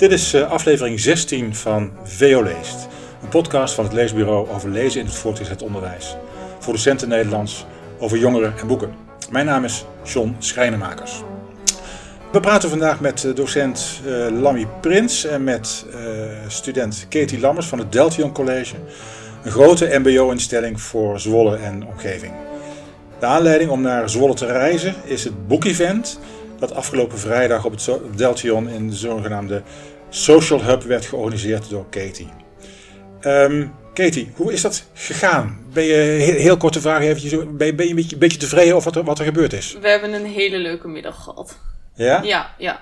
Dit is uh, aflevering 16 van VO Leest. Een podcast van het Leesbureau over lezen in het voortgezet onderwijs. Voor docenten Nederlands, over jongeren en boeken. Mijn naam is John Schrijnemakers. We praten vandaag met uh, docent uh, Lammy Prins en met student Katie Lammers van het Deltion College. Een grote mbo-instelling voor Zwolle en omgeving. De aanleiding om naar Zwolle te reizen is het boekevent dat afgelopen vrijdag op het Deltion in de zogenaamde Social Hub werd georganiseerd door Katie. Um, Katie, hoe is dat gegaan? Ben je, heel, korte vraag eventjes, ben je, ben je een, beetje, een beetje tevreden over wat er, wat er gebeurd is? We hebben een hele leuke middag gehad. Ja? Ja, ja.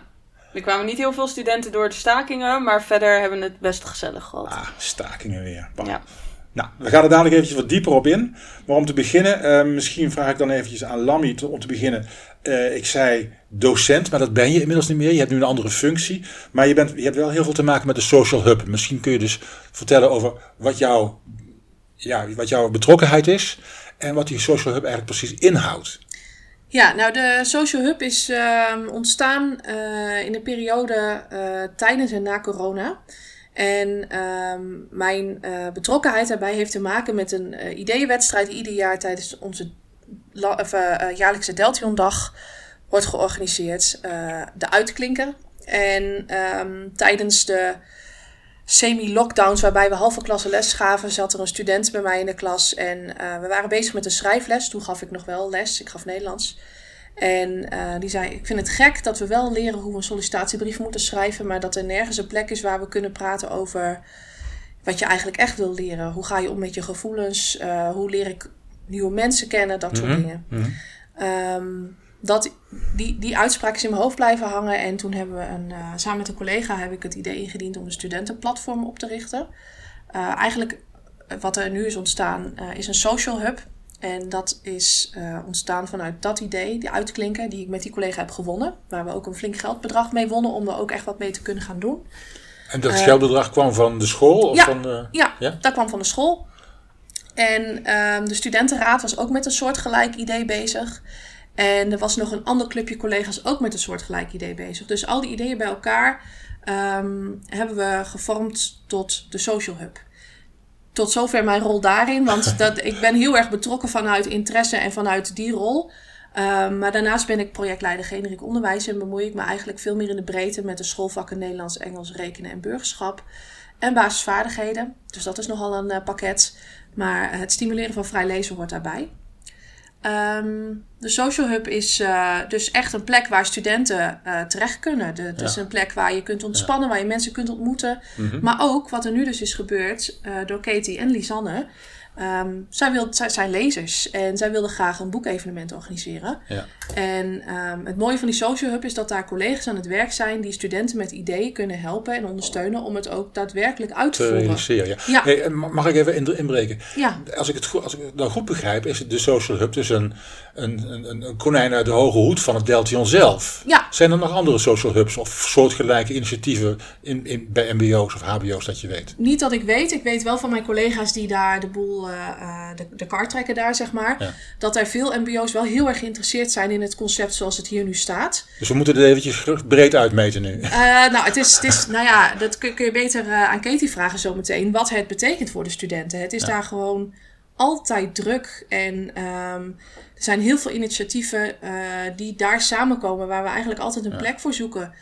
Er kwamen niet heel veel studenten door de stakingen, maar verder hebben we het best gezellig gehad. Ah, stakingen weer. Bah. Ja. Nou, we gaan er dadelijk eventjes wat dieper op in. Maar om te beginnen, uh, misschien vraag ik dan eventjes aan Lammy om te beginnen. Uh, ik zei docent, maar dat ben je inmiddels niet meer. Je hebt nu een andere functie. Maar je, bent, je hebt wel heel veel te maken met de social hub. Misschien kun je dus vertellen over wat, jouw ja, wat jouw betrokkenheid is. En wat die social hub eigenlijk precies inhoudt. Ja, nou de Social Hub is uh, ontstaan uh, in de periode tijdens en na corona. En um, mijn uh, betrokkenheid daarbij heeft te maken met een uh, ideeënwedstrijd die ieder jaar tijdens onze of, uh, jaarlijkse Deltiondag wordt georganiseerd. de Uitklinker. En um, tijdens de semi-lockdowns, waarbij we halve klasse les gaven, zat er een student bij mij in de klas. En we waren bezig met een schrijfles. Toen gaf ik nog wel les. Ik gaf Nederlands. En uh, die zei: Ik vind het gek dat we wel leren hoe we een sollicitatiebrief moeten schrijven, maar dat er nergens een plek is waar we kunnen praten over wat je eigenlijk echt wil leren. Hoe ga je om met je gevoelens? Uh, hoe leer ik nieuwe mensen kennen? Dat soort Mhm, dingen. mhm. Um, dat, die, die uitspraak is in mijn hoofd blijven hangen. En toen hebben we een, uh, samen met een collega heb ik het idee ingediend om een studentenplatform op te richten. Eigenlijk wat er nu is ontstaan uh, is een social hub. En dat is uh, ontstaan vanuit dat idee, die uitklinken, die ik met die collega heb gewonnen. Waar we ook een flink geldbedrag mee wonnen om er ook echt wat mee te kunnen gaan doen. En dat geldbedrag kwam van de school? Of ja, van de... ja, ja? dat kwam van de school. En um, de studentenraad was ook met een soortgelijk idee bezig. En er was nog een ander clubje collega's ook met een soortgelijk idee bezig. Dus al die ideeën bij elkaar um, hebben we gevormd tot de Social Hub tot zover mijn rol daarin. Want dat, ik ben heel erg betrokken vanuit interesse en vanuit die rol. Um, maar daarnaast ben ik projectleider generiek onderwijs en bemoei ik me eigenlijk veel meer in de breedte met de schoolvakken Nederlands, Engels, rekenen en burgerschap. En basisvaardigheden. Dus dat is nogal een uh, pakket. Maar het stimuleren van vrij lezen hoort daarbij. Um, de Social Hub is uh, dus echt een plek waar studenten uh, terecht kunnen. De, het ja. is een plek waar je kunt ontspannen, ja. waar je mensen kunt ontmoeten. Mhm. Mm -hmm. Maar ook, wat er nu dus is gebeurd uh, door Katie en Lisanne. Um, zij, wil, zij zijn lezers en zij wilden graag een boekevenement organiseren. Ja. En um, het mooie van die Social Hub is dat daar collega's aan het werk zijn die studenten met ideeën kunnen helpen en ondersteunen om het ook daadwerkelijk uit te, te voeren. realiseren. Ja. Ja. Hey, mag ik even inbreken? Ja. Als ik het goed, als ik het nou goed begrijp, is de Social Hub dus een, een, een, een konijn uit de hoge hoed van het Deltion zelf. Ja. Zijn er nog andere social hubs of soortgelijke initiatieven in, in, bij MBO's of HBO's dat je weet? Niet dat ik weet. Ik weet wel van mijn collega's die daar de boel, uh, de, de kar trekken daar, zeg maar. Ja. Dat er veel MBO's wel heel erg geïnteresseerd zijn in het concept zoals het hier nu staat. Dus we moeten het eventjes breed uitmeten nu. Uh, nou, het is, het is, nou ja, dat kun, kun je beter uh, aan Katie vragen zometeen. Wat het betekent voor de studenten. Het is Ja. daar gewoon altijd druk. En um, er zijn heel veel initiatieven die daar samenkomen. Waar we eigenlijk altijd een Ja. plek voor zoeken.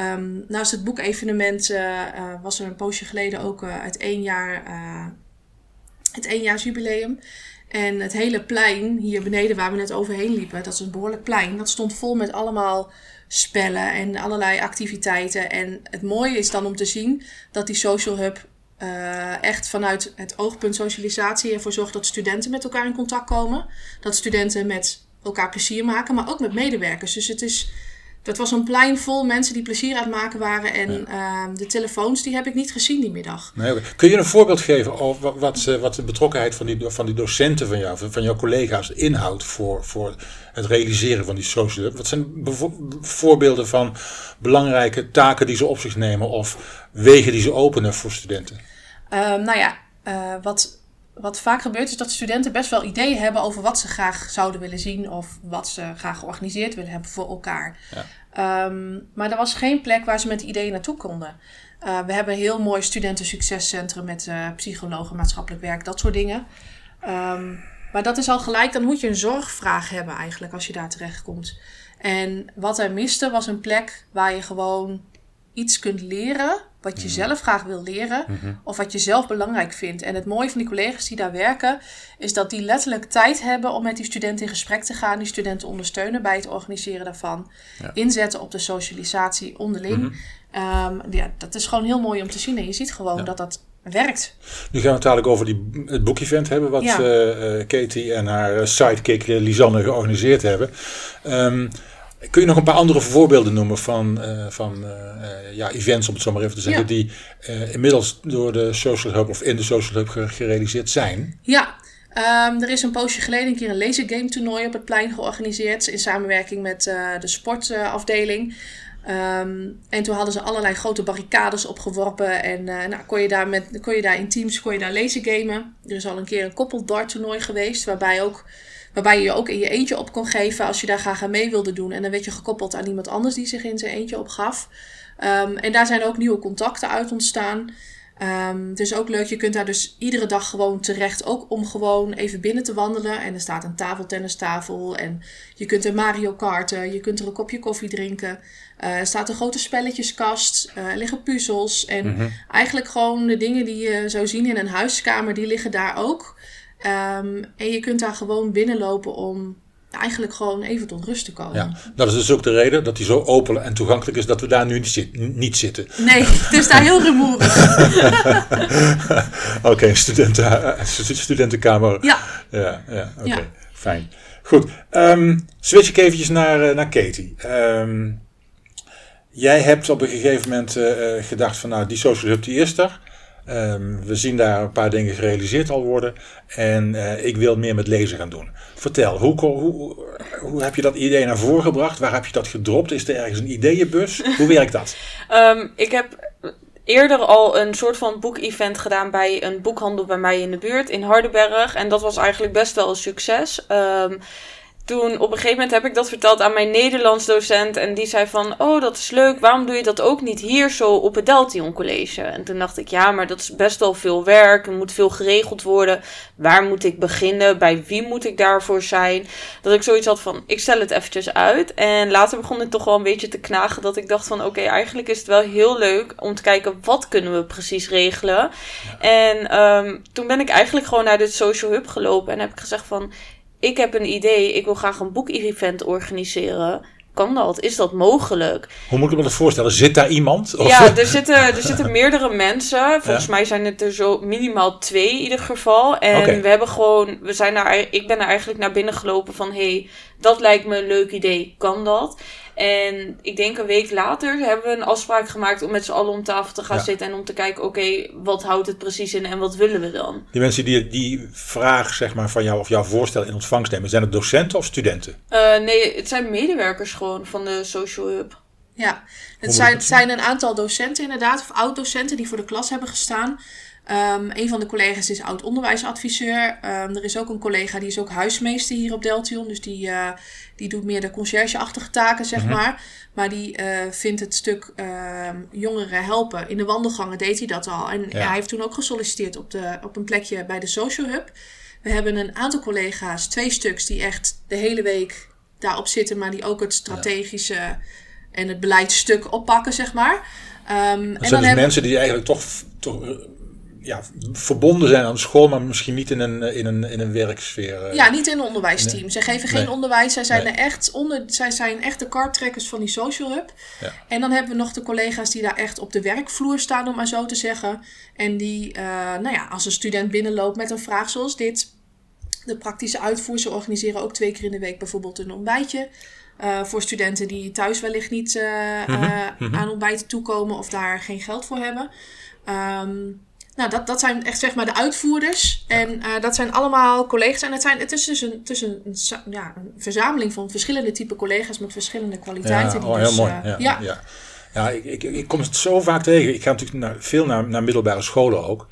Um, naast het boekevenement uh, uh, was er een poosje geleden ook uh, het één jaar het éénjaarsjubileum. En het hele plein hier beneden waar we net overheen liepen, dat is een behoorlijk plein, dat stond vol met allemaal spellen en allerlei activiteiten. En het mooie is dan om te zien dat die social hub uh, echt vanuit het oogpunt socialisatie ervoor zorgt dat studenten met elkaar in contact komen. Dat studenten met elkaar plezier maken, maar ook met medewerkers. Dus het is, dat was een plein vol mensen die plezier aan het maken waren. En ja. uh, de telefoons, die heb ik niet gezien die middag. Nee, okay. Kun je een voorbeeld geven over wat, wat, wat de betrokkenheid van die, van die docenten van jou, van jouw collega's inhoudt voor, voor het realiseren van die social? Wat zijn voorbeelden van belangrijke taken die ze op zich nemen of wegen die ze openen voor studenten? Uh, nou ja, uh, wat wat vaak gebeurt is dat studenten best wel ideeën hebben over wat ze graag zouden willen zien of wat ze graag georganiseerd willen hebben voor elkaar. Ja. Ehm, maar er was geen plek waar ze met die ideeën naartoe konden. Uh, we hebben een heel mooi studentensuccescentrum met uh, psychologen, maatschappelijk werk, dat soort dingen. Um, maar dat is al gelijk, dan moet je een zorgvraag hebben eigenlijk als je daar terechtkomt. En wat er miste was een plek waar je gewoon iets kunt leren wat je mhm. zelf graag wil leren mhm. of wat je zelf belangrijk vindt. En het mooie van die collega's die daar werken is dat die letterlijk tijd hebben om met die studenten in gesprek te gaan, die studenten ondersteunen bij het organiseren daarvan, inzetten op de socialisatie onderling. Mhm. Ehm, ja, dat is gewoon heel mooi om te zien en je ziet gewoon dat dat werkt. Nu gaan we het dadelijk over die, het boekevent hebben, wat ja. uh, Katie en haar sidekick Lisanne georganiseerd hebben. Um, Kun je nog een paar andere voorbeelden noemen van, uh, van uh, ja, events, om het zo maar even te zeggen, die uh, inmiddels door de Social Hub of in de Social Hub gerealiseerd zijn? Ja, um, er is een poosje geleden een keer een lasergame toernooi op het plein georganiseerd in samenwerking met de sportafdeling. Um, en toen hadden ze allerlei grote barricades opgeworpen. En nou, kon, je daar met, kon je daar in teams kon je daar lasergamen. Er is al een keer een koppeldart toernooi geweest. Waarbij ook Waarbij je je ook in je eentje op kon geven als je daar graag aan mee wilde doen. En dan werd je gekoppeld aan iemand anders die zich in zijn eentje opgaf. Um, en daar zijn ook nieuwe contacten uit ontstaan. Um, het is ook leuk, je kunt daar dus iedere dag gewoon terecht, ook om gewoon even binnen te wandelen. En er staat een tafeltennistafel en je kunt er Mario karten, je kunt er een kopje koffie drinken. Uh, er staat een grote spelletjeskast, uh, er liggen puzzels en mhm. eigenlijk gewoon de dingen die je zou zien in een huiskamer, die liggen daar ook. Um, en je kunt daar gewoon binnenlopen om eigenlijk gewoon even tot rust te komen. Ja, dat is dus ook de reden dat hij zo open en toegankelijk is dat we daar nu niet, zitten. Nee, het is daar heel rumoerig. oké, okay, studenten, studentenkamer. Ja. Ja, ja oké, fijn. Goed, um, switch ik eventjes naar, uh, naar Katie. Um, jij hebt op een gegeven moment uh, gedacht van nou, die social hub die is er. Um, we zien daar een paar dingen gerealiseerd al worden. En uh, ik wil meer met lezen gaan doen. Vertel, hoe, hoe, hoe heb je dat idee naar voren gebracht? Waar heb je dat gedropt? Is er ergens een ideeënbus? Hoe werkt dat? um, ik heb eerder al een soort van boekevent gedaan bij een boekhandel bij mij in de buurt in Hardenberg. En dat was eigenlijk best wel een succes. Um, toen op een gegeven moment heb ik dat verteld aan mijn Nederlands docent. En die zei van, oh dat is leuk, waarom doe je dat ook niet hier zo op het Deltion College? En toen dacht ik, ja, maar dat is best wel veel werk. Er moet veel geregeld worden. Waar moet ik beginnen? Bij wie moet ik daarvoor zijn? Dat ik zoiets had van, ik stel het eventjes uit. En later begon het toch wel een beetje te knagen. Dat ik dacht van, oké, eigenlijk is het wel heel leuk om te kijken, wat kunnen we precies regelen? En um, toen ben ik eigenlijk gewoon naar de Social Hub gelopen. En heb ik gezegd van, ik heb een idee, ik wil graag een boekevent organiseren. Kan dat? Is dat mogelijk? Hoe moet ik me dat voorstellen? Zit daar iemand? Of? Ja, er zitten, er zitten meerdere mensen. Volgens mij zijn het er zo minimaal twee in ieder geval. En we hebben gewoon, we zijn daar, ik ben er eigenlijk naar binnen gelopen van: hé, hey, dat lijkt me een leuk idee, kan dat? En ik denk een week later hebben we een afspraak gemaakt om met z'n allen om tafel te gaan zitten en om te kijken, oké, wat houdt het precies in en wat willen we dan? Die mensen die die vraag zeg maar, van jou of jouw voorstel in ontvangst nemen, zijn het docenten of studenten? Uh, nee, het zijn medewerkers gewoon van de Social Hub. Ja, het zijn, zijn een aantal docenten inderdaad, of oud-docenten die voor de klas hebben gestaan. Um, een van de collega's is oud-onderwijsadviseur. Um, er is ook een collega die is ook huismeester hier op Deltion. Dus die, uh, die doet meer de conciërge-achtige taken, zeg mhm. maar. Maar die uh, vindt het stuk uh, jongeren helpen. In de wandelgangen deed hij dat al. En hij heeft toen ook gesolliciteerd op, de, op een plekje bij de Social Hub. We hebben een aantal collega's, twee stuks, die echt de hele week daarop zitten. Maar die ook het strategische en het beleidsstuk oppakken, zeg maar. Um, dat en zijn dan dus hebben... mensen die eigenlijk toch, toch ja, verbonden zijn aan de school, maar misschien niet in een, in een, in een werksfeer. Eh. Ja, niet in een onderwijsteam. Zij geven geen onderwijs. Zij zijn, er echt onder, zij zijn echt de karttrekkers van die social hub. Ja. En dan hebben we nog de collega's die daar echt op de werkvloer staan, om maar zo te zeggen. En die, uh, nou ja, als een student binnenloopt met een vraag zoals dit. De praktische uitvoer, ze organiseren ook twee keer in de week bijvoorbeeld een ontbijtje. Uh, voor studenten die thuis wellicht niet mm -hmm. aan ontbijten toekomen of daar geen geld voor hebben. Um, nou, dat, dat zijn echt zeg maar de uitvoerders. En uh, dat zijn allemaal collega's. En het, zijn, het is dus een, het een, een, ja, een verzameling van verschillende type collega's met verschillende kwaliteiten. Ja, die oh, dus, heel mooi. Uh, ja, ja. Ja, ik, ik, ik kom het zo vaak tegen. Ik ga natuurlijk naar, veel naar, naar middelbare scholen ook.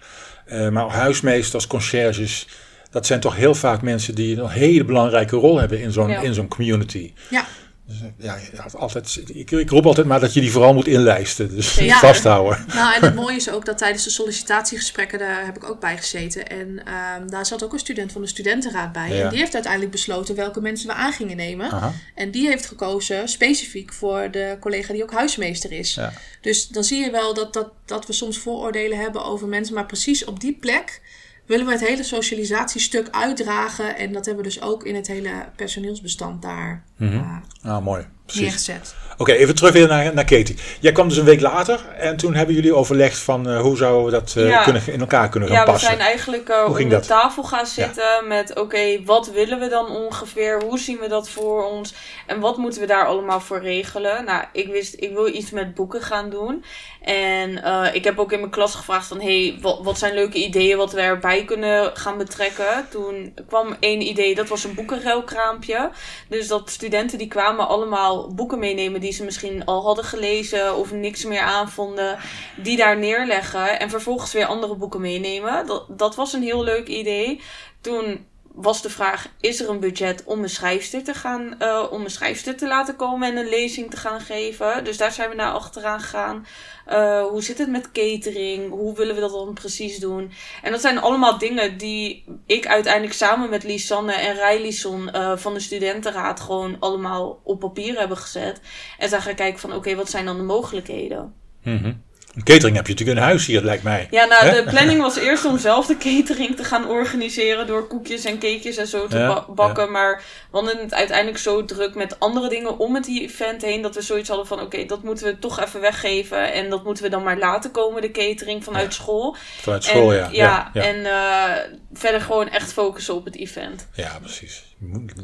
Uh, maar huismeesters, conciërges, dat zijn toch heel vaak mensen die een hele belangrijke rol hebben in zo'n in zo'n community. Ja, Dus, eh, ja, ja, altijd, ik, ik roep altijd maar dat je die vooral moet inlijsten. Dus Ja. vasthouden. nou en het mooie is ook dat tijdens de sollicitatiegesprekken, daar heb ik ook bij gezeten. En ehm, daar zat ook een student van de studentenraad bij. Ja. En die heeft uiteindelijk besloten welke mensen we aan gingen nemen. Aha. En die heeft gekozen specifiek voor de collega die ook huismeester is. Dus dan zie je wel dat, dat, dat we soms vooroordelen hebben over mensen. Maar precies op die plek willen we het hele socialisatiestuk uitdragen. En dat hebben we dus ook in het hele personeelsbestand daar eh, Ah, mooi. Neergezet. Oké, even terug weer naar, naar Katie. Jij kwam dus een week later en toen hebben jullie overlegd van eh, hoe zouden we dat eh, Ja. kunnen, in elkaar kunnen gaan Ja, we passen. zijn eigenlijk uh, om de tafel gaan zitten met oké, wat willen we dan ongeveer? Hoe zien we dat voor ons? En wat moeten we daar allemaal voor regelen? Nou, ik wist, ik wil iets met boeken gaan doen. En ik heb ook in mijn klas gevraagd van, hey, wat, wat zijn leuke ideeën wat we erbij kunnen gaan betrekken? Toen kwam één idee, dat was een boekenruilkraampje. Dus dat studenten die kwamen allemaal boeken meenemen die ze misschien al hadden gelezen of niks meer aanvonden. Die daar neerleggen en vervolgens weer andere boeken meenemen. Dat, dat was een heel leuk idee. Toen was de vraag: is er een budget om een schrijfster te gaan, uh, om een schrijfster te laten komen en een lezing te gaan geven? Dus daar zijn we naar achteraan gegaan. Uh, hoe zit het met catering? Hoe willen we dat dan precies doen? En dat zijn allemaal dingen die ik uiteindelijk samen met Lisanne en Rijlison uh, van de studentenraad gewoon allemaal op papier hebben gezet. En zijn gaan kijken van oké, wat zijn dan de mogelijkheden? Mm. Een catering heb je natuurlijk in huis hier, lijkt mij. Ja, nou, de planning was eerst om zelf de catering te gaan organiseren. Door koekjes en cakejes en zo te Ja, ba bakken. Maar we hadden het uiteindelijk zo druk met andere dingen om het event heen. Dat we zoiets hadden van: oké, okay, dat moeten we toch even weggeven. En dat moeten we dan maar laten komen, de catering vanuit Ja. school. Vanuit school, en, ja. Ja, en uh, verder gewoon echt focussen op het event. Ja, precies.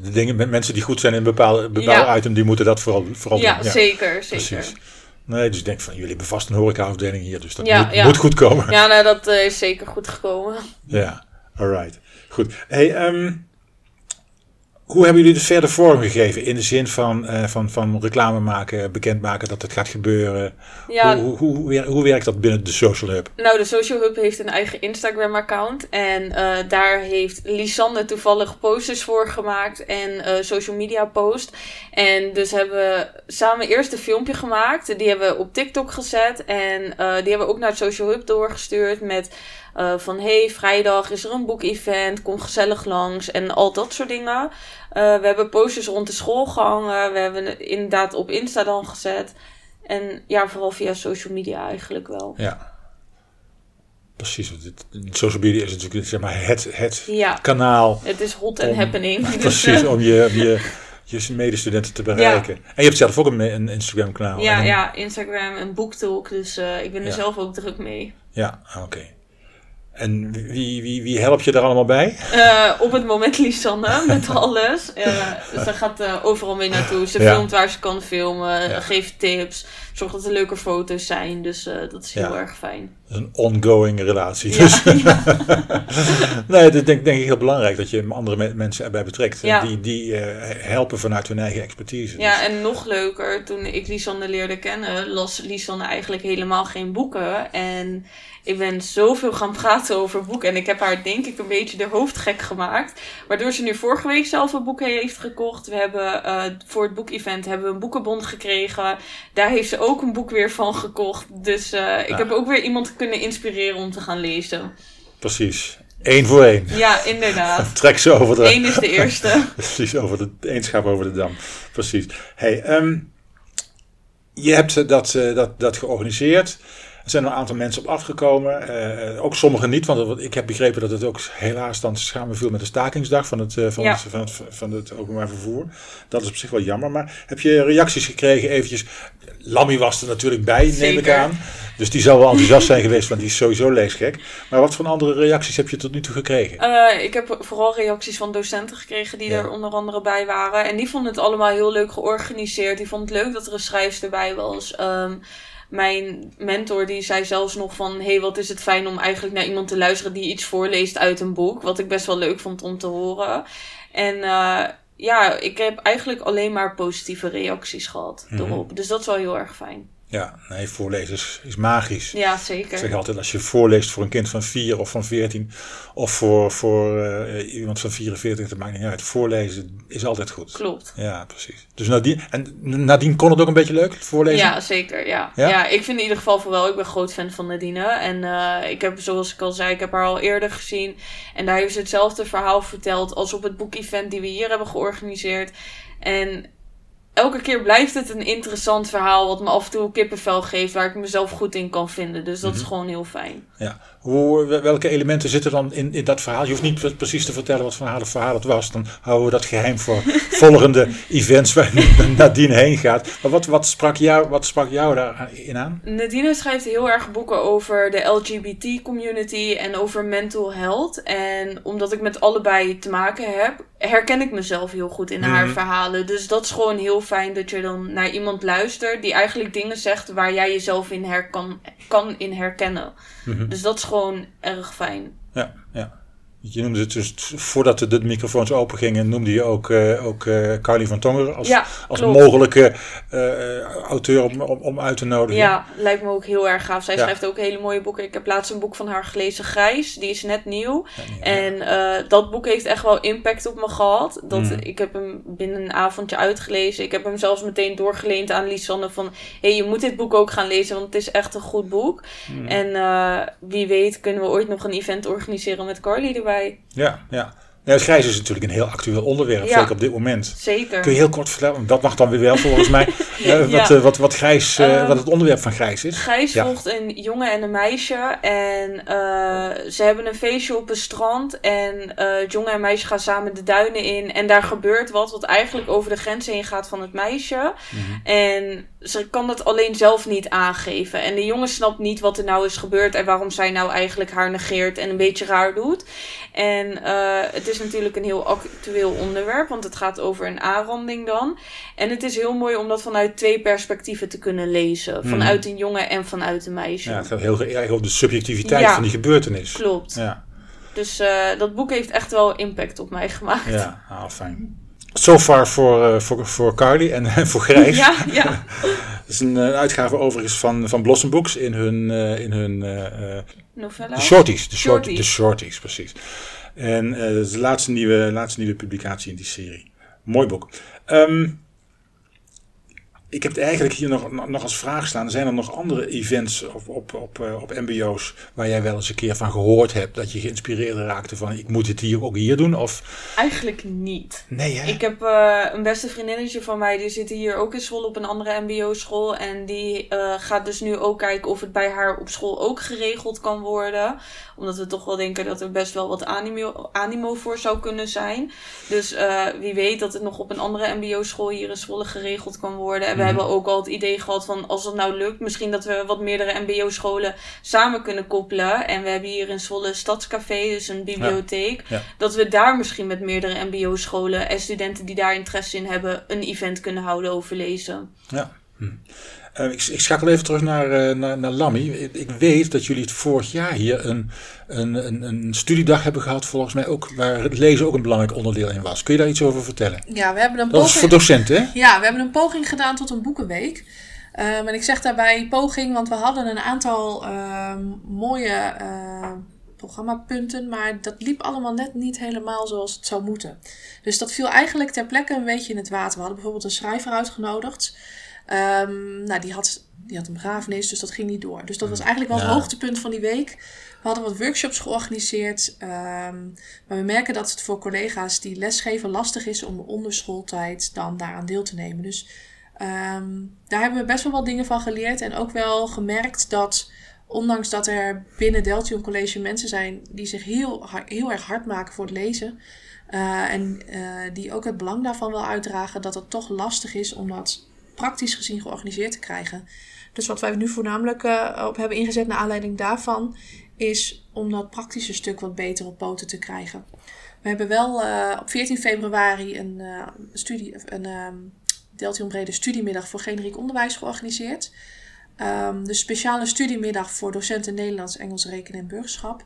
De dingen met mensen die goed zijn in bepaalde, bepaalde item, die moeten dat vooral, vooral Ja, doen. Ja, zeker, zeker. Precies. Nee, dus ik denk van jullie hebben vast een horecaafdeling hier, dus dat Ja, moet, ja. moet goed komen. Ja, nou, dat uh, is zeker goed gekomen. Ja, alright. Goed. Hey, um, hoe hebben jullie het verder vormgegeven? In de zin van, uh, van, van reclame maken, bekendmaken dat het gaat gebeuren. Ja. Hoe, hoe, hoe, hoe, werkt dat binnen de Social Hub? Nou, de Social Hub heeft een eigen Instagram-account. En uh, daar heeft Lisanne toevallig posters voor gemaakt en uh, social media post. En dus hebben we samen eerst een filmpje gemaakt. Die hebben we op TikTok gezet. En die hebben we ook naar het Social Hub doorgestuurd met... Uh, van hey, vrijdag is er een boekevent, kom gezellig langs en al dat soort dingen. Uh, we hebben posters rond de school gehangen, we hebben het inderdaad op Insta dan gezet. En ja, vooral via social media eigenlijk wel. Ja. Precies, social media is natuurlijk zeg maar het, het ja. kanaal. Het is hot en om, happening. Dus, Precies, om je, om je, je medestudenten te bereiken. Ja. En je hebt zelf ook een, een Instagram kanaal. Ja, een, ja, Instagram en BookTalk, dus uh, ik ben er zelf ook druk mee. Ja, oké. Okay. En wie, wie, wie help je daar allemaal bij? Uh, op het moment Lisanne met alles. Uh, ze gaat uh, overal mee naartoe. Ze ja. filmt waar ze kan filmen, ja. geeft tips, zorgt dat er leuke foto's zijn. Dus dat is heel ja. erg fijn. Een ongoing relatie. Dus. nee, dat denk, denk ik heel belangrijk dat je andere me mensen erbij betrekt. Die, die helpen vanuit hun eigen expertise. Ja, dus. en nog leuker, toen ik Lisanne leerde kennen, las Lisanne eigenlijk helemaal geen boeken. En ik ben zoveel gaan praten over boeken. En ik heb haar denk ik een beetje de hoofd gek gemaakt. Waardoor ze nu vorige week zelf een boek heeft gekocht. We hebben uh, voor het boekevent hebben we een boekenbond gekregen. Daar heeft ze ook een boek weer van gekocht. Dus uh, ik heb ook weer iemand kunnen inspireren om te gaan lezen. Precies. Eén voor één. Ja, inderdaad. Trek ze over de... Eén is de eerste. Precies, over de eenschap over de dam. Precies. Hey, um, je hebt dat, uh, dat, dat georganiseerd. Er zijn een aantal mensen op afgekomen. Uh, ook sommigen niet, want ik heb begrepen dat het ook helaas dan samen viel met de stakingsdag van het, uh, van, ja. het, van, het, van het openbaar vervoer. Dat is op zich wel jammer. Maar heb je reacties gekregen eventjes? Lammy was er natuurlijk bij, Zeker. neem ik aan. Dus die zal wel enthousiast zijn geweest, want die is sowieso leesgek. Maar wat voor andere reacties heb je tot nu toe gekregen? Uh, ik heb vooral reacties van docenten gekregen die ja. er onder andere bij waren. En die vonden het allemaal heel leuk georganiseerd. Die vonden het leuk dat er een schrijfster bij was. Um, mijn mentor die zei zelfs nog van... hey, wat is het fijn om eigenlijk naar iemand te luisteren... die iets voorleest uit een boek. Wat ik best wel leuk vond om te horen. En uh, ja, ik heb eigenlijk alleen maar positieve reacties gehad Mhm. erop. Dus dat is wel heel erg fijn. Ja, nee, voorlezen is, is magisch. Ja, Ik zeker. zeg altijd, als je voorleest voor een kind van 4 of van 14 of voor, voor eh, iemand van 44, dat maakt niet uit. Voorlezen is altijd goed. Klopt. Ja, precies. Dus nadien, en nadien kon het ook een beetje leuk, voorlezen? Ja, zeker. Ja. Ja? Ja? ik vind in ieder geval voor wel. Ik ben groot fan van Nadine. En eh, ik heb, zoals ik al zei, ik heb haar al eerder gezien. En daar heeft ze hetzelfde verhaal verteld als op het boekevent die we hier hebben georganiseerd. En elke keer blijft het een interessant verhaal wat me af en toe kippenvel geeft, waar ik mezelf goed in kan vinden. Dus dat is gewoon heel fijn. Ja. Hoe, welke elementen zitten dan in, in dat verhaal? Je hoeft niet precies te vertellen wat voor verhaal, verhaal het was. Dan houden we dat geheim voor volgende events waar nadien heen gaat. Maar wat, wat, sprak jou, wat sprak jou daarin aan? Nadine schrijft heel erg boeken over de LGBT-community en over mental health. En omdat ik met allebei te maken heb, herken ik mezelf heel goed in haar Mhm. verhalen. Dus dat is gewoon heel fijn dat je dan naar iemand luistert die eigenlijk dingen zegt waar jij jezelf in her kan, kan in herkennen. Mhm. Dus dat is gewoon erg fijn. Ja, ja. Je noemde het dus, voordat de, de microfoons open gingen, noemde je ook, eh ook eh Carly van Tongeren als, Ja, als mogelijke eh, auteur om, om, om uit te nodigen. Ja, lijkt me ook heel erg gaaf. Zij Ja. schrijft ook hele mooie boeken. Ik heb laatst een boek van haar gelezen, Grijs. Die is net nieuw. Ja. En dat boek heeft echt wel impact op me gehad. Dat, Mhm. Ik heb hem binnen een avondje uitgelezen. Ik heb hem zelfs meteen doorgeleend aan Lisanne van... hé, hey, je moet dit boek ook gaan lezen, want het is echt een goed boek. Mhm. En wie weet kunnen we ooit nog een event organiseren met Carly erbij. Ja, ja. Ja, grijs is natuurlijk een heel actueel onderwerp, Ja. zeker op dit moment. Zeker. Kun je heel kort vertellen, dat mag dan weer wel volgens mij, eh, wat, Ja. eh, wat, wat, grijs, eh, Ehm, wat het onderwerp van grijs is. Gijs Ja. volgt een jongen en een meisje. En eh, ze hebben een feestje op een strand. En het jongen en meisje gaan samen de duinen in. En daar gebeurt wat, wat eigenlijk over de grens heen gaat van het meisje. Mhm. En ze kan dat alleen zelf niet aangeven. En de jongen snapt niet wat er nou is gebeurd. En waarom zij nou eigenlijk haar negeert en een beetje raar doet. En het is natuurlijk een heel actueel onderwerp. Want het gaat over een aanranding dan. En het is heel mooi om dat vanuit twee perspectieven te kunnen lezen. Mhm. Vanuit een jongen en vanuit een meisje. Ja, het gaat heel erg over de subjectiviteit Ja. van die gebeurtenis. Klopt. Ja, Dus eh, dat boek heeft echt wel impact op mij gemaakt. ja ah, fijn. So far voor, eh, voor, voor Carly en voor Grijs. ja, ja. Het is een eh, uitgave overigens van, van Blossom Books in hun, eh, in hun eh, eh, Novella. de shorties. De, short, Shorties. de shorties, precies. En eh, dat is de laatste nieuwe, laatste nieuwe publicatie in die serie. Mooi boek. Ehm, ik heb het eigenlijk hier nog, nog- als vraag staan. Zijn er nog andere events op, op, op, eh, op mbo's waar jij wel eens een keer van gehoord hebt? Dat je geïnspireerd raakte van ik moet het hier ook hier doen? Of Eigenlijk niet. nee hè? Ik heb eh, een beste vriendinnetje van mij, die zit hier ook in Zwolle op een andere mbo-school. En die eh, gaat dus nu ook kijken of het bij haar op school ook geregeld kan worden. Omdat we toch wel denken dat er best wel wat animo, animo voor zou kunnen zijn. Dus wie weet dat het nog op een andere mbo-school hier in Zwolle geregeld kan worden. En we Mhm. hebben ook al het idee gehad van als het nou lukt, misschien dat we wat meerdere mbo-scholen samen kunnen koppelen. En we hebben hier in Zwolle een stadscafé, dus een bibliotheek. Ja. Dat we daar misschien met meerdere mbo-scholen en studenten die daar interesse in hebben, een event kunnen houden over lezen. Ja. Hm. Eh, ik, ik schakel even terug naar, eh, naar, naar Lammy. Ik, weet dat jullie het vorig jaar hier een, een, een, een studiedag hebben gehad, volgens mij ook, waar het lezen ook een belangrijk onderdeel in was. Kun je daar iets over vertellen? Ja, we hebben een Dat is voor poging, docenten, hè? ja, we hebben een poging gedaan tot een boekenweek. Ehm, en ik zeg daarbij poging, want we hadden een aantal ehm, mooie eh, programmapunten, maar dat liep allemaal net niet helemaal zoals het zou moeten. Dus dat viel eigenlijk ter plekke een beetje in het water. We hadden bijvoorbeeld een schrijver uitgenodigd. Ehm, nou, die had, die had een begrafenis, dus dat ging niet door. Dus dat was eigenlijk wel het Ja. hoogtepunt van die week. We hadden wat workshops georganiseerd. ehm, maar we merken dat het voor collega's die lesgeven lastig is om onder schooltijd dan daaraan deel te nemen. Dus ehm, daar hebben we best wel wat dingen van geleerd. En ook wel gemerkt dat, ondanks dat er binnen Deltion College mensen zijn die zich heel, heel erg hard maken voor het lezen. eh, en eh, die ook het belang daarvan wel uitdragen, dat het toch lastig is om dat praktisch gezien georganiseerd te krijgen. Dus wat wij nu voornamelijk eh, op hebben ingezet naar aanleiding daarvan, is om dat praktische stuk wat beter op poten te krijgen. We hebben wel eh, op 14 februari een, eh, studie, een ehm Deltion Brede studiemiddag voor generiek onderwijs georganiseerd. Ehm de speciale studiemiddag voor docenten Nederlands, Engels, Rekenen en Burgerschap.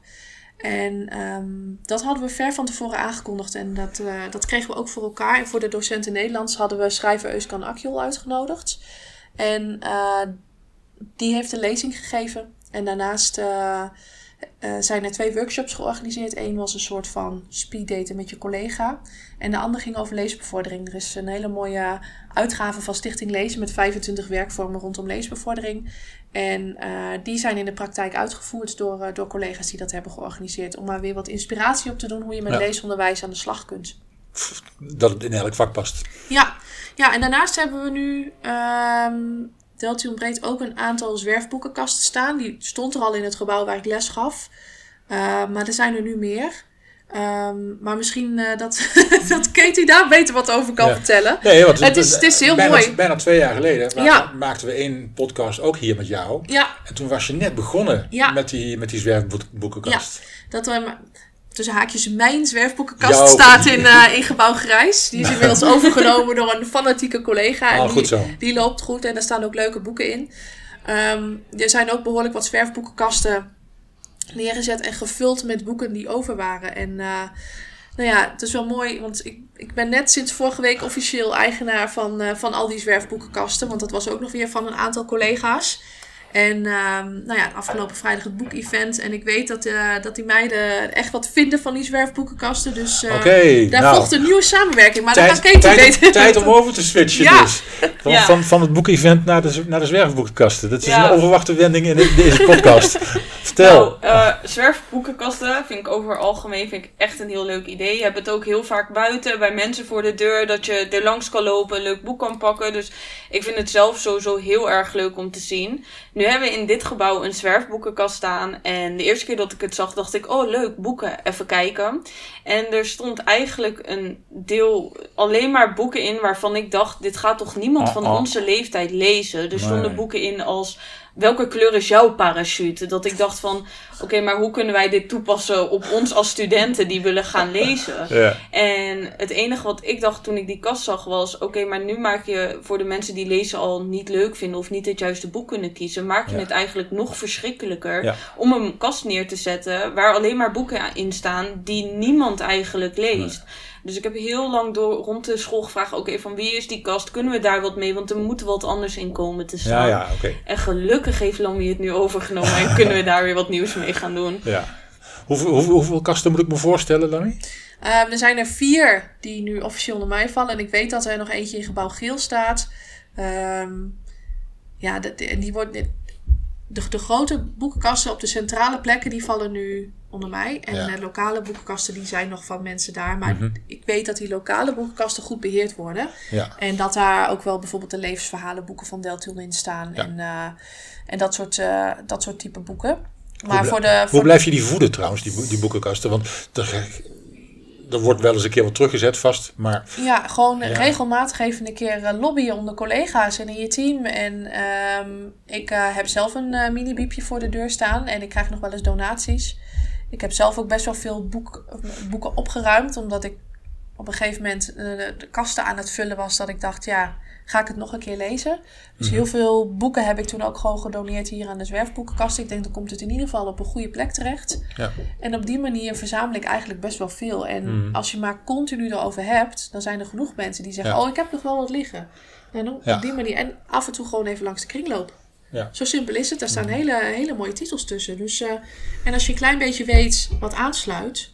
En ehm, dat hadden we ver van tevoren aangekondigd en dat, eh, dat kregen we ook voor elkaar. En voor de docenten Nederlands hadden we schrijver Euskan Akjol uitgenodigd. En eh, die heeft een lezing gegeven. En daarnaast uh, zijn er twee workshops georganiseerd. Eén was een soort van speeddaten met je collega. En de andere ging over leesbevordering. Er is een hele mooie uitgave van Stichting Lezen met 25 werkvormen rondom leesbevordering. En uh, die zijn in de praktijk uitgevoerd door, uh, door collega's die dat hebben georganiseerd. Om maar weer wat inspiratie op te doen hoe je met ja. leesonderwijs aan de slag kunt. Dat het in elk vak past. Ja, ja en daarnaast hebben we nu um, Deltium Breed ook een aantal zwerfboekenkasten staan. Die stond er al in het gebouw waar ik les gaf. Uh, maar er zijn er nu meer. Um, maar misschien uh, dat, dat Katie daar beter wat over kan ja. vertellen. Nee, want het, is, het is heel bijna, mooi. Bijna twee jaar geleden ja. maakten we één podcast ook hier met jou. Ja. En toen was je net begonnen met die, met die zwerfboekenkast. Ja, dat we tussen haakjes mijn zwerfboekenkast Jouw... staat in, uh, in gebouw Grijs. Die is inmiddels overgenomen door een fanatieke collega. En die, goed zo. die loopt goed en er staan ook leuke boeken in. Um, er zijn ook behoorlijk wat zwerfboekenkasten neergezet en gevuld met boeken die over waren. En uh, nou ja, het is wel mooi, want ik, ik ben net sinds vorige week officieel eigenaar van, uh, van al die zwerfboekenkasten. Want dat was ook nog weer van een aantal collega's. En um, nou ja, afgelopen vrijdag het boekevent. En ik weet dat, uh, dat die meiden echt wat vinden van die zwerfboekenkasten. Dus uh, okay, daar nou, volgt een nieuwe samenwerking. Maar tijd, daar kan Katie tijd, weten. tijd om over te switchen Ja. dus. Van, Ja. van, van het boekevent naar de, naar de zwerfboekenkasten. Dat is Ja. een onverwachte wending in de- deze podcast. Vertel. Nou, eh, zwerfboekenkasten vind ik over het algemeen vind ik echt een heel leuk idee. Je hebt het ook heel vaak buiten bij mensen voor de deur. Dat je er langs kan lopen, een leuk boek kan pakken. Dus ik vind het zelf sowieso heel erg leuk om te zien. Nu hebben we in dit gebouw een zwerfboekenkast staan. En de eerste keer dat ik het zag, dacht ik: oh leuk, boeken, even kijken. En er stond eigenlijk een deel alleen maar boeken in waarvan ik dacht: dit gaat toch niemand van Oh, oh. onze leeftijd lezen. Er stonden Nee. boeken in als welke kleur is jouw parachute? Dat ik dacht van, oké, maar hoe kunnen wij dit toepassen op ons als studenten die willen gaan lezen? Ja. En het enige wat ik dacht toen ik die kast zag was, oké, maar nu maak je voor de mensen die lezen al niet leuk vinden of niet het juiste boek kunnen kiezen, maak je Ja. het eigenlijk nog verschrikkelijker Ja. om een kast neer te zetten waar alleen maar boeken in staan die niemand eigenlijk leest. Dus ik heb heel lang door rond de school gevraagd, oké, van wie is die kast? Kunnen we daar wat mee? Want er moet wat anders in komen te staan. Ja, ja, oké. En gelukkig heeft Lammy het nu overgenomen en kunnen we daar weer wat nieuws mee gaan doen. Ja. Hoeveel, hoeveel, hoeveel kasten moet ik me voorstellen, Lammy? Um, er zijn er vier die nu officieel onder mij vallen. En ik weet dat er nog eentje in gebouw Geel staat. Um, ja, en die wordt, de, grote boekenkasten op de centrale plekken, die vallen nu onder mij. En Ja. de lokale boekenkasten, die zijn nog van mensen daar. Maar Mhm. ik weet dat die lokale boekenkasten goed beheerd worden. Ja. En dat daar ook wel bijvoorbeeld de levensverhalenboeken van Deltul in staan. Ja. En, eh, en dat, soort, eh, dat soort type boeken. Hoe Maar bl- voor de... Hoe blijf je die voeden trouwens, die, die boekenkasten? Want er, er wordt wel eens een keer wat teruggezet vast, maar Ja, gewoon Ja. regelmatig even een keer eh, lobbyen onder collega's en in je team. En ehm, ik eh, heb zelf een eh, mini-biepje voor de deur staan en ik krijg nog wel eens donaties. Ik heb zelf ook best wel veel boek, boeken opgeruimd, omdat ik op een gegeven moment de kasten aan het vullen was. Dat ik dacht, ja, ga ik het nog een keer lezen? Dus Mhm. heel veel boeken heb ik toen ook gewoon gedoneerd hier aan de zwerfboekenkast. Ik denk, dan komt het in ieder geval op een goede plek terecht. ja. En op die manier verzamel ik eigenlijk best wel veel. En Mhm. als je maar continu erover hebt, dan zijn er genoeg mensen die zeggen: Ja. Oh, ik heb nog wel wat liggen. En Ja. op die manier. En af en toe gewoon even langs de kringloop. Ja. Mhm. Zo simpel is het. Daar staan hele, hele mooie titels tussen. Dus, eh, en als je een klein beetje weet wat aansluit.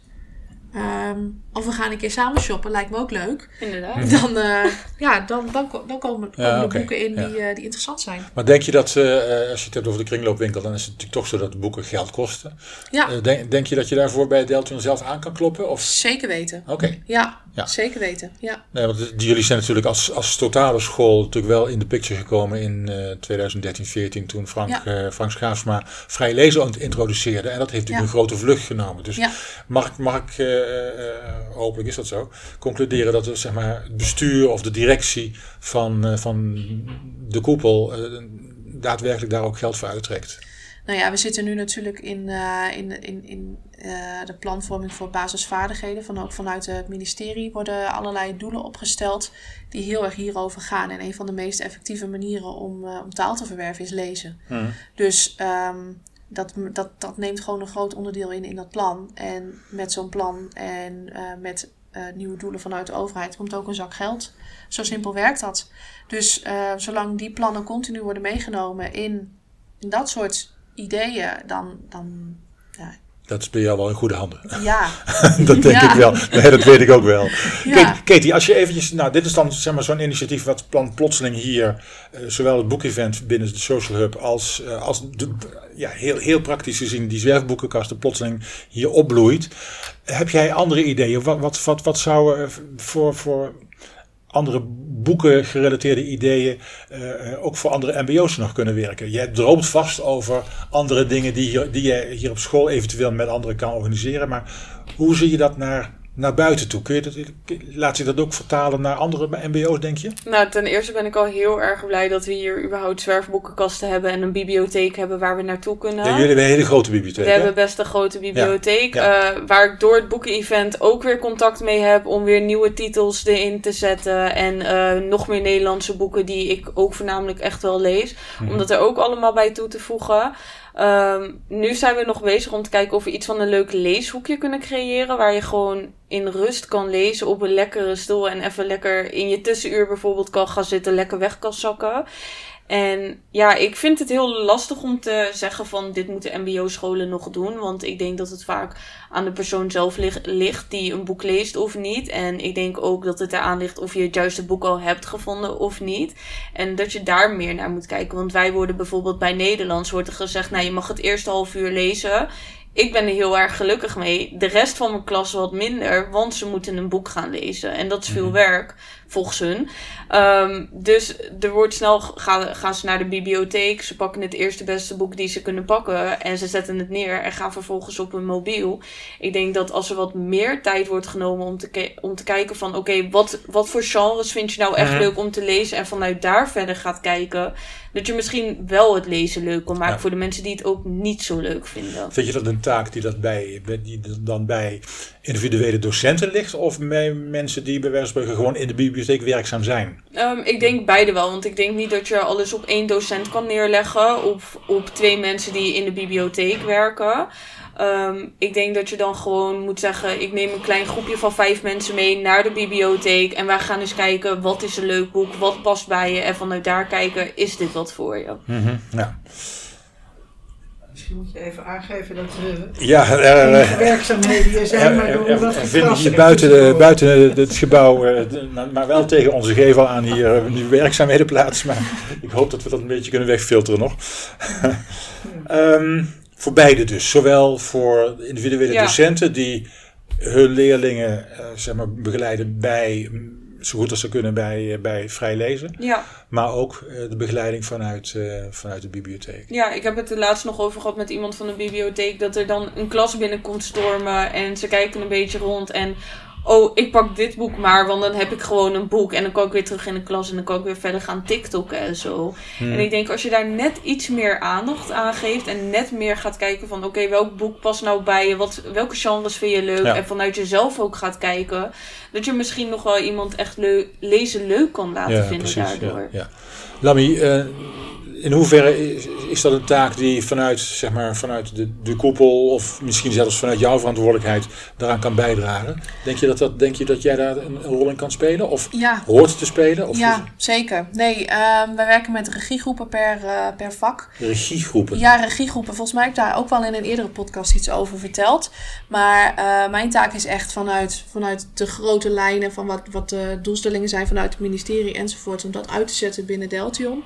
ehm, of we gaan een keer samen shoppen, lijkt me ook leuk. Inderdaad. Dan, eh, ja, dan, dan, dan komen, komen Ja, er oké. boeken in Ja. die, eh, die interessant zijn. Maar denk je dat, eh, als je het hebt over de kringloopwinkel, dan is het natuurlijk toch zo dat de boeken geld kosten. Ja, Eh, denk, denk je dat je daarvoor bij Deltron zelf aan kan kloppen? Of? zeker weten. Oké. Ja, Ja. zeker weten. Ja. Nee, want jullie zijn natuurlijk als, als totale school natuurlijk wel in de picture gekomen in eh 2013, 14 toen Frank, Ja. eh, Frank Schaafsma vrij lezen introduceerde. En dat heeft natuurlijk Ja. een grote vlucht genomen. Dus Ja. mag, ik- mag ik, eh, eh, hopelijk is dat zo, concluderen dat zeg maar, het bestuur of de directie van, eh, van de koepel eh, daadwerkelijk daar ook geld voor uittrekt? Nou ja, we zitten nu natuurlijk in, eh, in, in, in eh, de planvorming voor basisvaardigheden. Van, ook vanuit het ministerie worden allerlei doelen opgesteld die heel erg hierover gaan. En een van de meest effectieve manieren om, eh, om taal te verwerven is lezen. Dus ehm, dat, dat, dat neemt gewoon een groot onderdeel in in dat plan. En met zo'n plan en eh, met eh, nieuwe doelen vanuit de overheid komt ook een zak geld. Zo simpel werkt dat. Dus eh, zolang die plannen continu worden meegenomen in in dat soort ideeën, dan, dan ja, Dat is bij jou wel in goede handen. ja. dat denk Ja. ik wel. Nee, dat weet ik ook wel. Ja. Katie, als je eventjes... Nou, dit is dan zeg maar, zo'n initiatief wat plan, plotseling hier... eh, zowel het boekevent binnen de Social Hub als, eh, als de, ja, heel, heel praktisch gezien die zwerfboekenkasten plotseling hier opbloeit. Heb jij andere ideeën? Wat, wat, wat, wat zou er voor, voor andere boeken gerelateerde ideeën eh, eh, ook voor andere mbo's nog kunnen werken? Jij droomt vast over andere dingen die, die je hier op school eventueel met anderen kan organiseren. Maar hoe zie je dat naar, naar buiten toe? Kun je dat, laat je dat ook vertalen naar andere mbo's, denk je? Nou, ten eerste ben ik al heel erg blij dat we hier überhaupt zwerfboekenkasten hebben en een bibliotheek hebben waar we naartoe kunnen. Ja, jullie hebben een hele grote bibliotheek. We hè? hebben best een grote bibliotheek. Ja. eh, waar ik door het boeken-event ook weer contact mee heb om weer nieuwe titels erin te zetten. En eh, nog meer Nederlandse boeken die ik ook voornamelijk echt wel lees. Mhm. Om dat er ook allemaal bij toe te voegen. Ehm, nu zijn we nog bezig om te kijken of we iets van een leuk leeshoekje kunnen creëren. Waar je gewoon in rust kan lezen op een lekkere stoel. En even lekker in je tussenuur bijvoorbeeld kan gaan zitten. Lekker weg kan zakken. En ja, ik vind het heel lastig om te zeggen van dit moeten mbo-scholen nog doen. Want ik denk dat het vaak aan de persoon zelf ligt, ligt die een boek leest of niet. En ik denk ook dat het eraan ligt of je het juiste boek al hebt gevonden of niet. En dat je daar meer naar moet kijken. Want wij worden bijvoorbeeld bij Nederlands wordt er gezegd, nou je mag het eerste half uur lezen. Ik ben er heel erg gelukkig mee. De rest van mijn klas wat minder, want ze moeten een boek gaan lezen. En dat is veel Mhm. werk, volgens hun. Ehm, dus er wordt snel, gaan, gaan ze naar de bibliotheek. Ze pakken het eerste beste boek die ze kunnen pakken. En ze zetten het neer en gaan vervolgens op hun mobiel. Ik denk dat als er wat meer tijd wordt genomen om te, om te kijken van... Oké, wat, wat voor genres vind je nou echt Mhm. leuk om te lezen? En vanuit daar verder gaat kijken. Dat je misschien wel het lezen leuk kan maken Ja. voor de mensen die het ook niet zo leuk vinden. Vind je dat een taak die, dat bij, die dan bij individuele docenten ligt? Of bij mensen die bij wijze van spreken gewoon in de bibliotheek werkzaam zijn? Ehm, ik denk beide wel, want ik denk niet dat je alles op één docent kan neerleggen of op twee mensen die in de bibliotheek werken. Ehm, ik denk dat je dan gewoon moet zeggen: ik neem een klein groepje van vijf mensen mee naar de bibliotheek en wij gaan eens kijken wat is een leuk boek, wat past bij je en vanuit daar kijken: is dit wat voor je? Ja, Misschien moet je even aangeven dat er ja er, enige eh, werkzaamheden zijn, maar er, door wat er vinden hier er buiten, de, buiten het gebouw, eh, de- maar- wel tegen onze gevel aan hier eh, nu werkzaamheden plaats. Maar ik hoop dat we dat een beetje kunnen wegfilteren nog. Ehm, voor beide dus. Zowel voor individuele Ja. docenten die hun leerlingen eh, zeg maar, begeleiden bij, zo goed als ze kunnen, bij, eh, bij vrij lezen. Ja. Maar ook eh, de begeleiding vanuit, eh, vanuit de bibliotheek. Ja, ik heb het er laatst nog over gehad met iemand van de bibliotheek. Dat er dan een klas binnenkomt stormen. En ze kijken een beetje rond. En oh, ik pak dit boek maar. Want dan heb ik gewoon een boek. En dan kan ik weer terug in de klas. En dan kan ik weer verder gaan TikTokken en zo. Hmm. En ik denk als je daar net iets meer aandacht aan geeft. En net meer gaat kijken van oké, welk boek past nou bij je? Wat, welke genres vind je leuk? Ja. En vanuit jezelf ook gaat kijken. Dat je misschien nog wel iemand echt leuk, lezen leuk kan laten vinden daardoor. Ja, ja. Eh, in hoeverre is, is dat een taak die vanuit, zeg maar, vanuit de, de koepel of misschien zelfs vanuit jouw verantwoordelijkheid daaraan kan bijdragen? Denk je dat, dat, denk je dat jij daar een, een rol in kan spelen of Ja, hoort te spelen? Of ja zeker. Nee, ehm wij werken met regiegroepen per, eh, per vak. regiegroepen? Ja, regiegroepen. Volgens mij heb ik daar ook wel in een eerdere podcast iets over verteld. Maar eh, mijn taak is echt vanuit, vanuit de grote lijnen van wat, wat de doelstellingen zijn vanuit het ministerie enzovoort. Om dat uit te zetten binnen Deltion.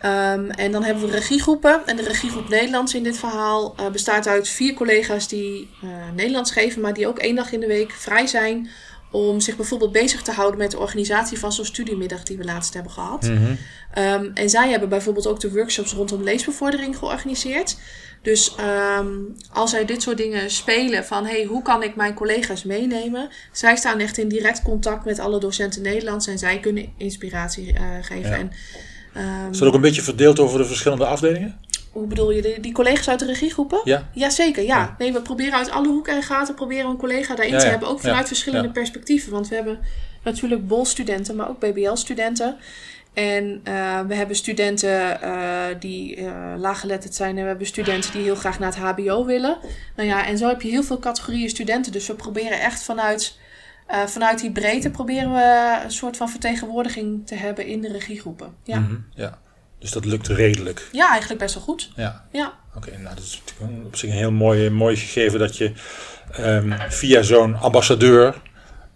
Ehm, en dan hebben we regiegroepen. En de regiegroep Nederlands in dit verhaal eh, bestaat uit vier collega's die eh, Nederlands geven, maar die ook één dag in de week vrij zijn om zich bijvoorbeeld bezig te houden met de organisatie van zo'n studiemiddag die we laatst hebben gehad. Mhm. Ehm, en zij hebben bijvoorbeeld ook de workshops rondom leesbevordering georganiseerd. Dus ehm, als zij dit soort dingen spelen van hey, hoe kan ik mijn collega's meenemen? Zij staan echt in direct contact met alle docenten Nederlands en zij kunnen inspiratie eh, geven. Ja. En, ehm, Is dat ook een beetje verdeeld over de verschillende afdelingen? hoe bedoel je, die, die collega's uit de regiegroepen? Ja. Jazeker, ja. Ja. Nee, we proberen uit alle hoeken en gaten proberen een collega daarin Ja, te ja. hebben. Ook vanuit verschillende perspectieven. Want we hebben natuurlijk BOL-studenten, maar ook BBL-studenten. En eh, we hebben studenten eh, die eh laaggeletterd zijn. En we hebben studenten die heel graag naar het HBO willen. Nou ja, en zo heb je heel veel categorieën studenten. Dus we proberen echt vanuit, eh, vanuit die breedte proberen we een soort van vertegenwoordiging te hebben in de regiegroepen. Ja. Mhm, ja. Dus dat lukt redelijk. Ja, eigenlijk best wel goed. Ja. Ja. Oké, nou dat is op zich een heel mooi, mooi gegeven dat je ehm, via zo'n ambassadeur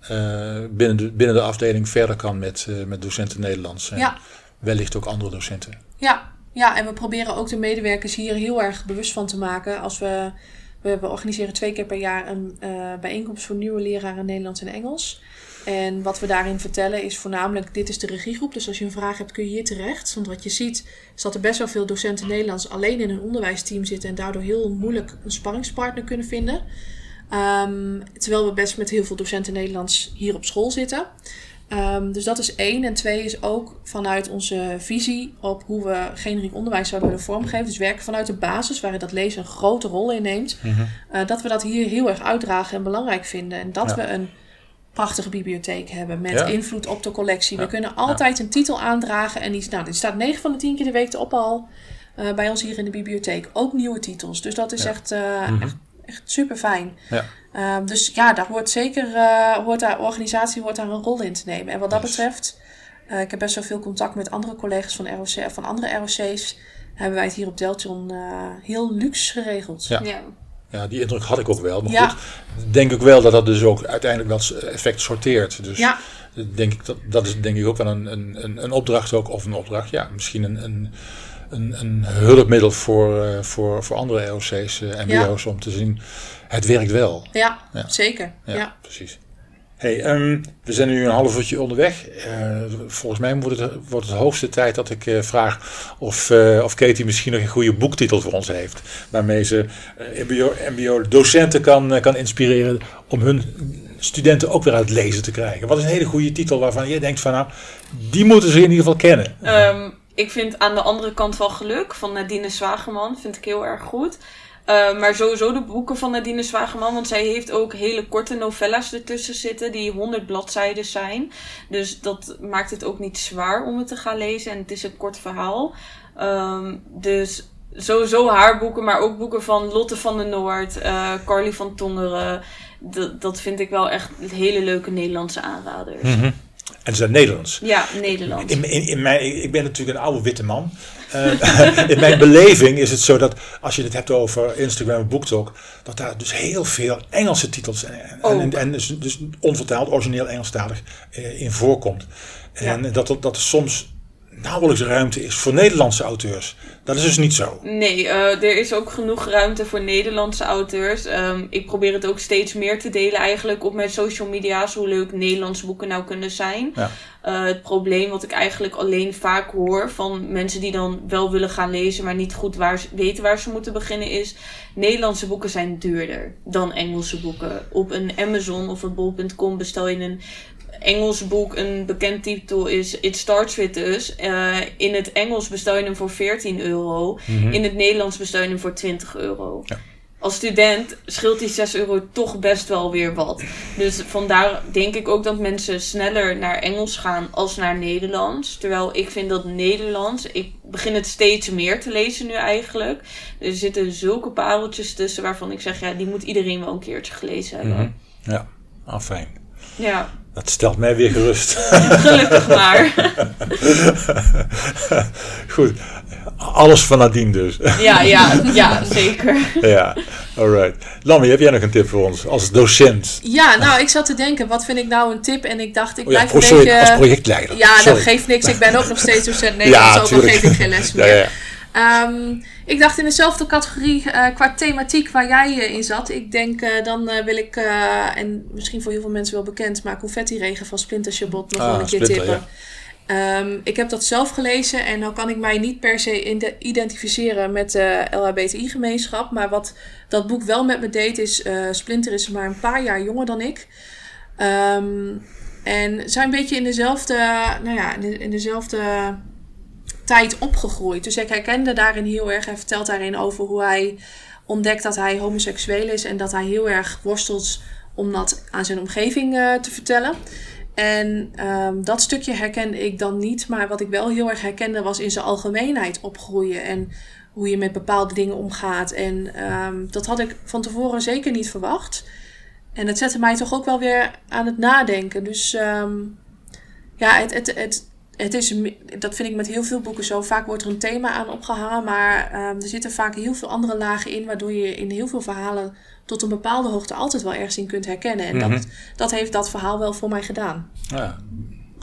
eh, binnen, de, binnen de afdeling verder kan met, eh, met docenten Nederlands. En Ja. wellicht ook andere docenten. Ja, ja, en we proberen ook de medewerkers hier heel erg bewust van te maken. Als we, we, organiseren twee keer per jaar een eh, bijeenkomst voor nieuwe leraren Nederlands en Engels. En wat we daarin vertellen is voornamelijk, dit is de regiegroep. Dus als je een vraag hebt, kun je hier terecht. Want wat je ziet, is dat er best wel veel docenten Nederlands alleen in een onderwijsteam zitten. En daardoor heel moeilijk een sparringspartner kunnen vinden. Ehm, terwijl we best met heel veel docenten Nederlands hier op school zitten. Ehm, dus dat is één. En twee is ook vanuit onze visie op hoe we generiek onderwijs zouden willen vormgeven. Dus werken vanuit de basis, waarin dat lezen een grote rol in neemt. eh, dat we dat hier heel erg uitdragen en belangrijk vinden. En dat Ja. we een prachtige bibliotheek hebben met Ja. invloed op de collectie. Ja. We kunnen altijd een titel aandragen. En die, nou, die staat 9 van de 10 keer de week op al eh, bij ons hier in de bibliotheek. Ook nieuwe titels. Dus dat is echt, eh, Mhm. echt, echt super fijn. Ja. Ehm, dus ja, daar hoort zeker, eh hoort daar, organisatie hoort daar een rol in te nemen. En wat dat Yes. betreft, eh, ik heb best wel veel contact met andere collega's van, ROC, van andere ROC's. Hebben wij het hier op Deltion eh, heel luxe geregeld. Ja. Ja. Ja, die indruk had ik ook wel. Maar Ja. goed, ik denk ook wel dat dat dus ook uiteindelijk dat effect sorteert. Dus Ja. denk ik, dat, dat is denk ik ook wel een, een, een, een opdracht ook, of een opdracht, ja, misschien een, een, een, een hulpmiddel voor, eh, voor, voor andere ROC's en MBO's om te zien, het werkt wel. Ja, Ja. zeker. Ja, Ja. precies. Hey, ehm, we zijn nu een half uurtje onderweg. Eh, volgens mij wordt het, wordt het hoogste tijd dat ik eh, vraag of, eh, of Katie misschien nog een goede boektitel voor ons heeft. Waarmee ze eh, MBO, MBO-docenten kan, eh, kan inspireren om hun studenten ook weer uit het lezen te krijgen. Wat is een hele goede titel waarvan je denkt van nou, die moeten ze in ieder geval kennen. Ehm, ik vind aan de andere kant van geluk van Nadine Zwageman vind ik heel erg goed. Eh, maar sowieso de boeken van Nadine Zwageman, want zij heeft ook hele korte novella's ertussen zitten die 100 bladzijden zijn. Dus dat maakt het ook niet zwaar om het te gaan lezen en het is een kort verhaal. Ehm, dus sowieso haar boeken, maar ook boeken van Lotte van der Noord, eh Carly van Tongeren. Dat vind ik wel echt hele leuke Nederlandse aanraders. En ze zijn Nederlands. Ja, Nederland. In, in, in mijn, ik ben natuurlijk een oude witte man. Eh, in mijn beleving is het zo dat als je het hebt over Instagram en BookTok, dat daar dus heel veel Engelse titels en, en, en, en dus, dus onvertaald, origineel Engelstalig eh, in voorkomt. En dat, dat, dat soms nauwelijks ruimte is voor Nederlandse auteurs. Dat is dus niet zo. Nee, eh, er is ook genoeg ruimte voor Nederlandse auteurs. Ehm, ik probeer het ook steeds meer te delen eigenlijk op mijn social media's, hoe leuk Nederlandse boeken nou kunnen zijn. Ja. Eh, het probleem wat ik eigenlijk alleen vaak hoor van mensen die dan wel willen gaan lezen, maar niet goed waar weten waar ze moeten beginnen, is Nederlandse boeken zijn duurder dan Engelse boeken. Op een Amazon of een bol.com bestel je een Engels boek, een bekend titel is It Starts With Us. Eh, in het Engels bestel je hem voor 14 euro. In het Nederlands bestel je hem voor 20 euro. Ja. Als student scheelt die 6 euro toch best wel weer wat. Dus vandaar denk ik ook dat mensen sneller naar Engels gaan als naar Nederlands. Terwijl ik vind dat Nederlands, ik begin het steeds meer te lezen nu eigenlijk. Er zitten zulke pareltjes tussen waarvan ik zeg, ja, die moet iedereen wel een keertje gelezen hebben. Ja, ah, fijn. Ja, Dat stelt mij weer gerust. gelukkig maar. Goed. Alles van Nadine dus. Ja, ja, ja, zeker. ja, alright. Lammy, heb jij nog een tip voor ons als docent? Ja, nou, ik zat te denken, wat vind ik nou een tip? En ik dacht, ik Oh ja, blijf pro- een sorry, beetje... als projectleider. Ja, Sorry. dat geeft niks. Ik ben ook nog steeds docent Nederlands, ook al geef ik geen les Ja, meer. ja, Ehm, ik dacht in dezelfde categorie eh, qua thematiek waar jij eh, in zat. Ik denk, eh, dan wil ik, en misschien voor heel veel mensen wel bekend, maar Confetti Regen van Splinter Chabot nog Ah, wel een keer Splinter, tippen. Ehm, ik heb dat zelf gelezen en nou kan ik mij niet per se ide- identificeren met de LHBTI-gemeenschap. Maar wat dat boek wel met me deed is, Splinter is maar een paar jaar jonger dan ik. Ehm, en zijn een beetje in dezelfde, nou ja, in, de- in dezelfde tijd opgegroeid. Dus ik herkende daarin heel erg. Hij vertelt daarin over hoe hij ontdekt dat hij homoseksueel is. En dat hij heel erg worstelt om dat aan zijn omgeving eh, te vertellen. En ehm, dat stukje herkende ik dan niet. Maar wat ik wel heel erg herkende was in zijn algemeenheid opgroeien. En hoe je met bepaalde dingen omgaat. En ehm, dat had ik van tevoren zeker niet verwacht. En het zette mij toch ook wel weer aan het nadenken. Dus ehm, ja, het, het, het, het is, dat vind ik met heel veel boeken zo. Vaak wordt er een thema aan opgehangen, maar ehm, er zitten vaak heel veel andere lagen in, waardoor je in heel veel verhalen tot een bepaalde hoogte altijd wel ergens in kunt herkennen. En Mhm. dat, dat heeft dat verhaal wel voor mij gedaan. Ja,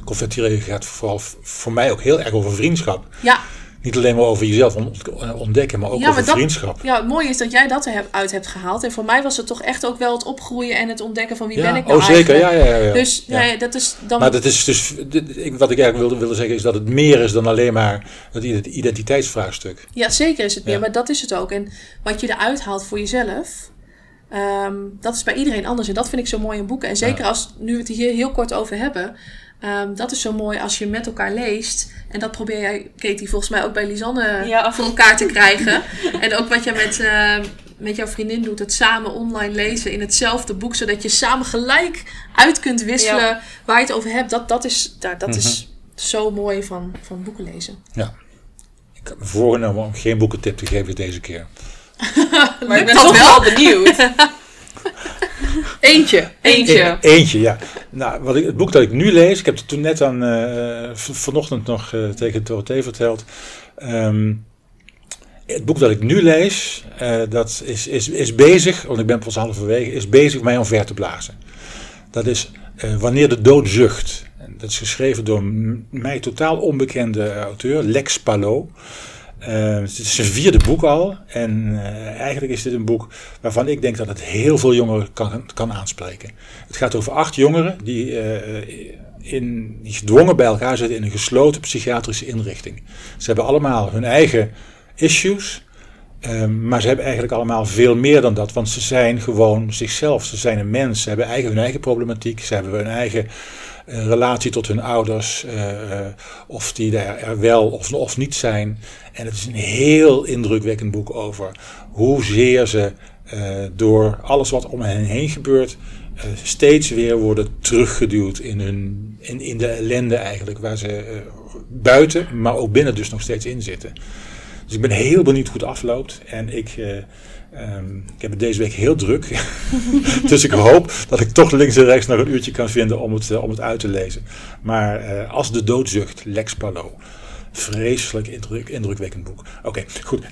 Confetteren gaat vooral voor mij ook heel erg over vriendschap. Ja, Niet alleen maar over jezelf ont- ontdekken, maar ook Ja, over maar dat- vriendschap. ja, het mooie is dat jij dat er heb- uit hebt gehaald. En voor mij was het toch echt ook wel het opgroeien en het ontdekken van wie Ja, ben ik nou oh zeker, ja, eigenlijk. ja, ja. ja. Dus nee, dat is dan... Maar dat is dus, wat ik eigenlijk wilde, wilde zeggen is dat het meer is dan alleen maar het ident- identiteitsvraagstuk. Ja, zeker is het meer, maar dat is het ook. En wat je eruit haalt voor jezelf, ehm, dat is bij iedereen anders. En dat vind ik zo mooi in boeken. En zeker als, nu we het hier heel kort over hebben, ehm, dat is zo mooi als je met elkaar leest. En dat probeer jij, Katie, volgens mij ook bij Lisanne Ja. voor elkaar te krijgen. en ook wat je met, ehm, met jouw vriendin doet, het samen online lezen in hetzelfde boek, zodat je samen gelijk uit kunt wisselen Ja. waar je het over hebt. Dat, dat, is, daar, dat is Mhm. zo mooi van, van boeken lezen. Ja. Ik heb me voorgenomen om geen boekentip te geven deze keer. Maar ik ben toch wel? wel benieuwd. Eentje. Eentje. E- eentje, ja. Nou, wat ik, het boek dat ik nu lees, ik heb het toen net aan eh, vanochtend nog eh, tegen Dorothee verteld. Ehm, het boek dat ik nu lees, eh, dat is, is, is bezig, want ik ben pas halverwege, is bezig mij omver te blazen. Dat is Wanneer de dood zucht. Dat is geschreven door mij totaal onbekende auteur, Lex Palot. Eh, het is zijn vierde boek al. En eh, eigenlijk is dit een boek waarvan ik denk dat het heel veel jongeren kan, kan aanspreken. Het gaat over acht jongeren die, eh, in, die gedwongen bij elkaar zitten in een gesloten psychiatrische inrichting. Ze hebben allemaal hun eigen issues. Ehm, maar ze hebben eigenlijk allemaal veel meer dan dat, want ze zijn gewoon zichzelf. Ze zijn een mens, ze hebben eigen, hun eigen problematiek, ze hebben hun eigen relatie tot hun ouders, eh, eh, of die daar er wel of, of niet zijn. En het is een heel indrukwekkend boek over hoezeer ze eh, door alles wat om hen heen gebeurt, steeds weer worden teruggeduwd in, hun, in, in de ellende eigenlijk, waar ze buiten, maar ook binnen dus nog steeds in zitten. Dus ik ben heel benieuwd hoe het afloopt. En ik, ehm, ik heb het deze week heel druk. dus ik hoop dat ik toch links en rechts nog een uurtje kan vinden om het, eh, om het uit te lezen. Maar eh, als de doodzucht, Lex Palot. Vreselijk indruk, indrukwekkend boek. Oké, goed.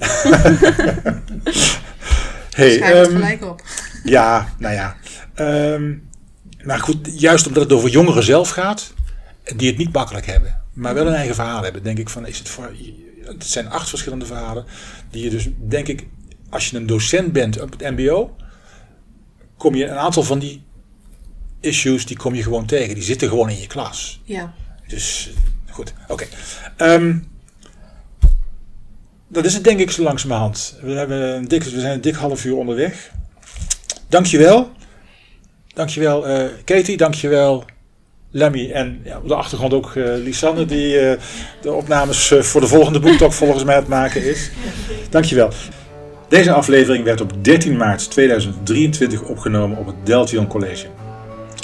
hey, Schrijf het ehm, gelijk op. ja, nou ja. Ehm, maar goed, juist omdat het over jongeren zelf gaat, die het niet makkelijk hebben, maar wel een eigen verhaal hebben, denk ik van, is het voor, het zijn acht verschillende verhalen, die je dus, denk ik, als je een docent bent op het mbo, kom je een aantal van die issues, die kom je gewoon tegen, die zitten gewoon in je klas. Ja. Dus eh, goed, oké. Ehm, dat is het denk ik zo langzamerhand. We, hebben een dik, we zijn een dik half uur onderweg. Dankjewel. Dankjewel eh Katie, dankjewel Lemmy en ja, op de achtergrond ook eh, Lisanne die de opnames voor de volgende boektok volgens mij aan het maken is. Dankjewel. Deze aflevering werd op 13 maart 2023 opgenomen op het Deltion College.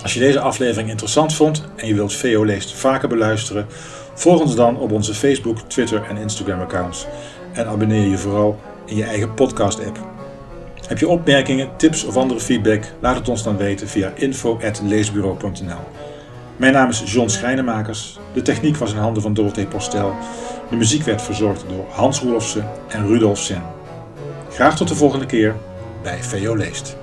Als je deze aflevering interessant vond en je wilt VO Leest vaker beluisteren, volg ons dan op onze Facebook, Twitter en Instagram accounts. En abonneer je vooral in je eigen podcast app. Heb je opmerkingen, tips of andere feedback? Laat het ons dan weten via info.leesbureau.nl Mijn naam is John Schrijnemakers. De techniek was in handen van Dorothee Postel. De muziek werd verzorgd door Hans Roelofsen en Rudolf Sen. Graag tot de volgende keer bij VO Leest.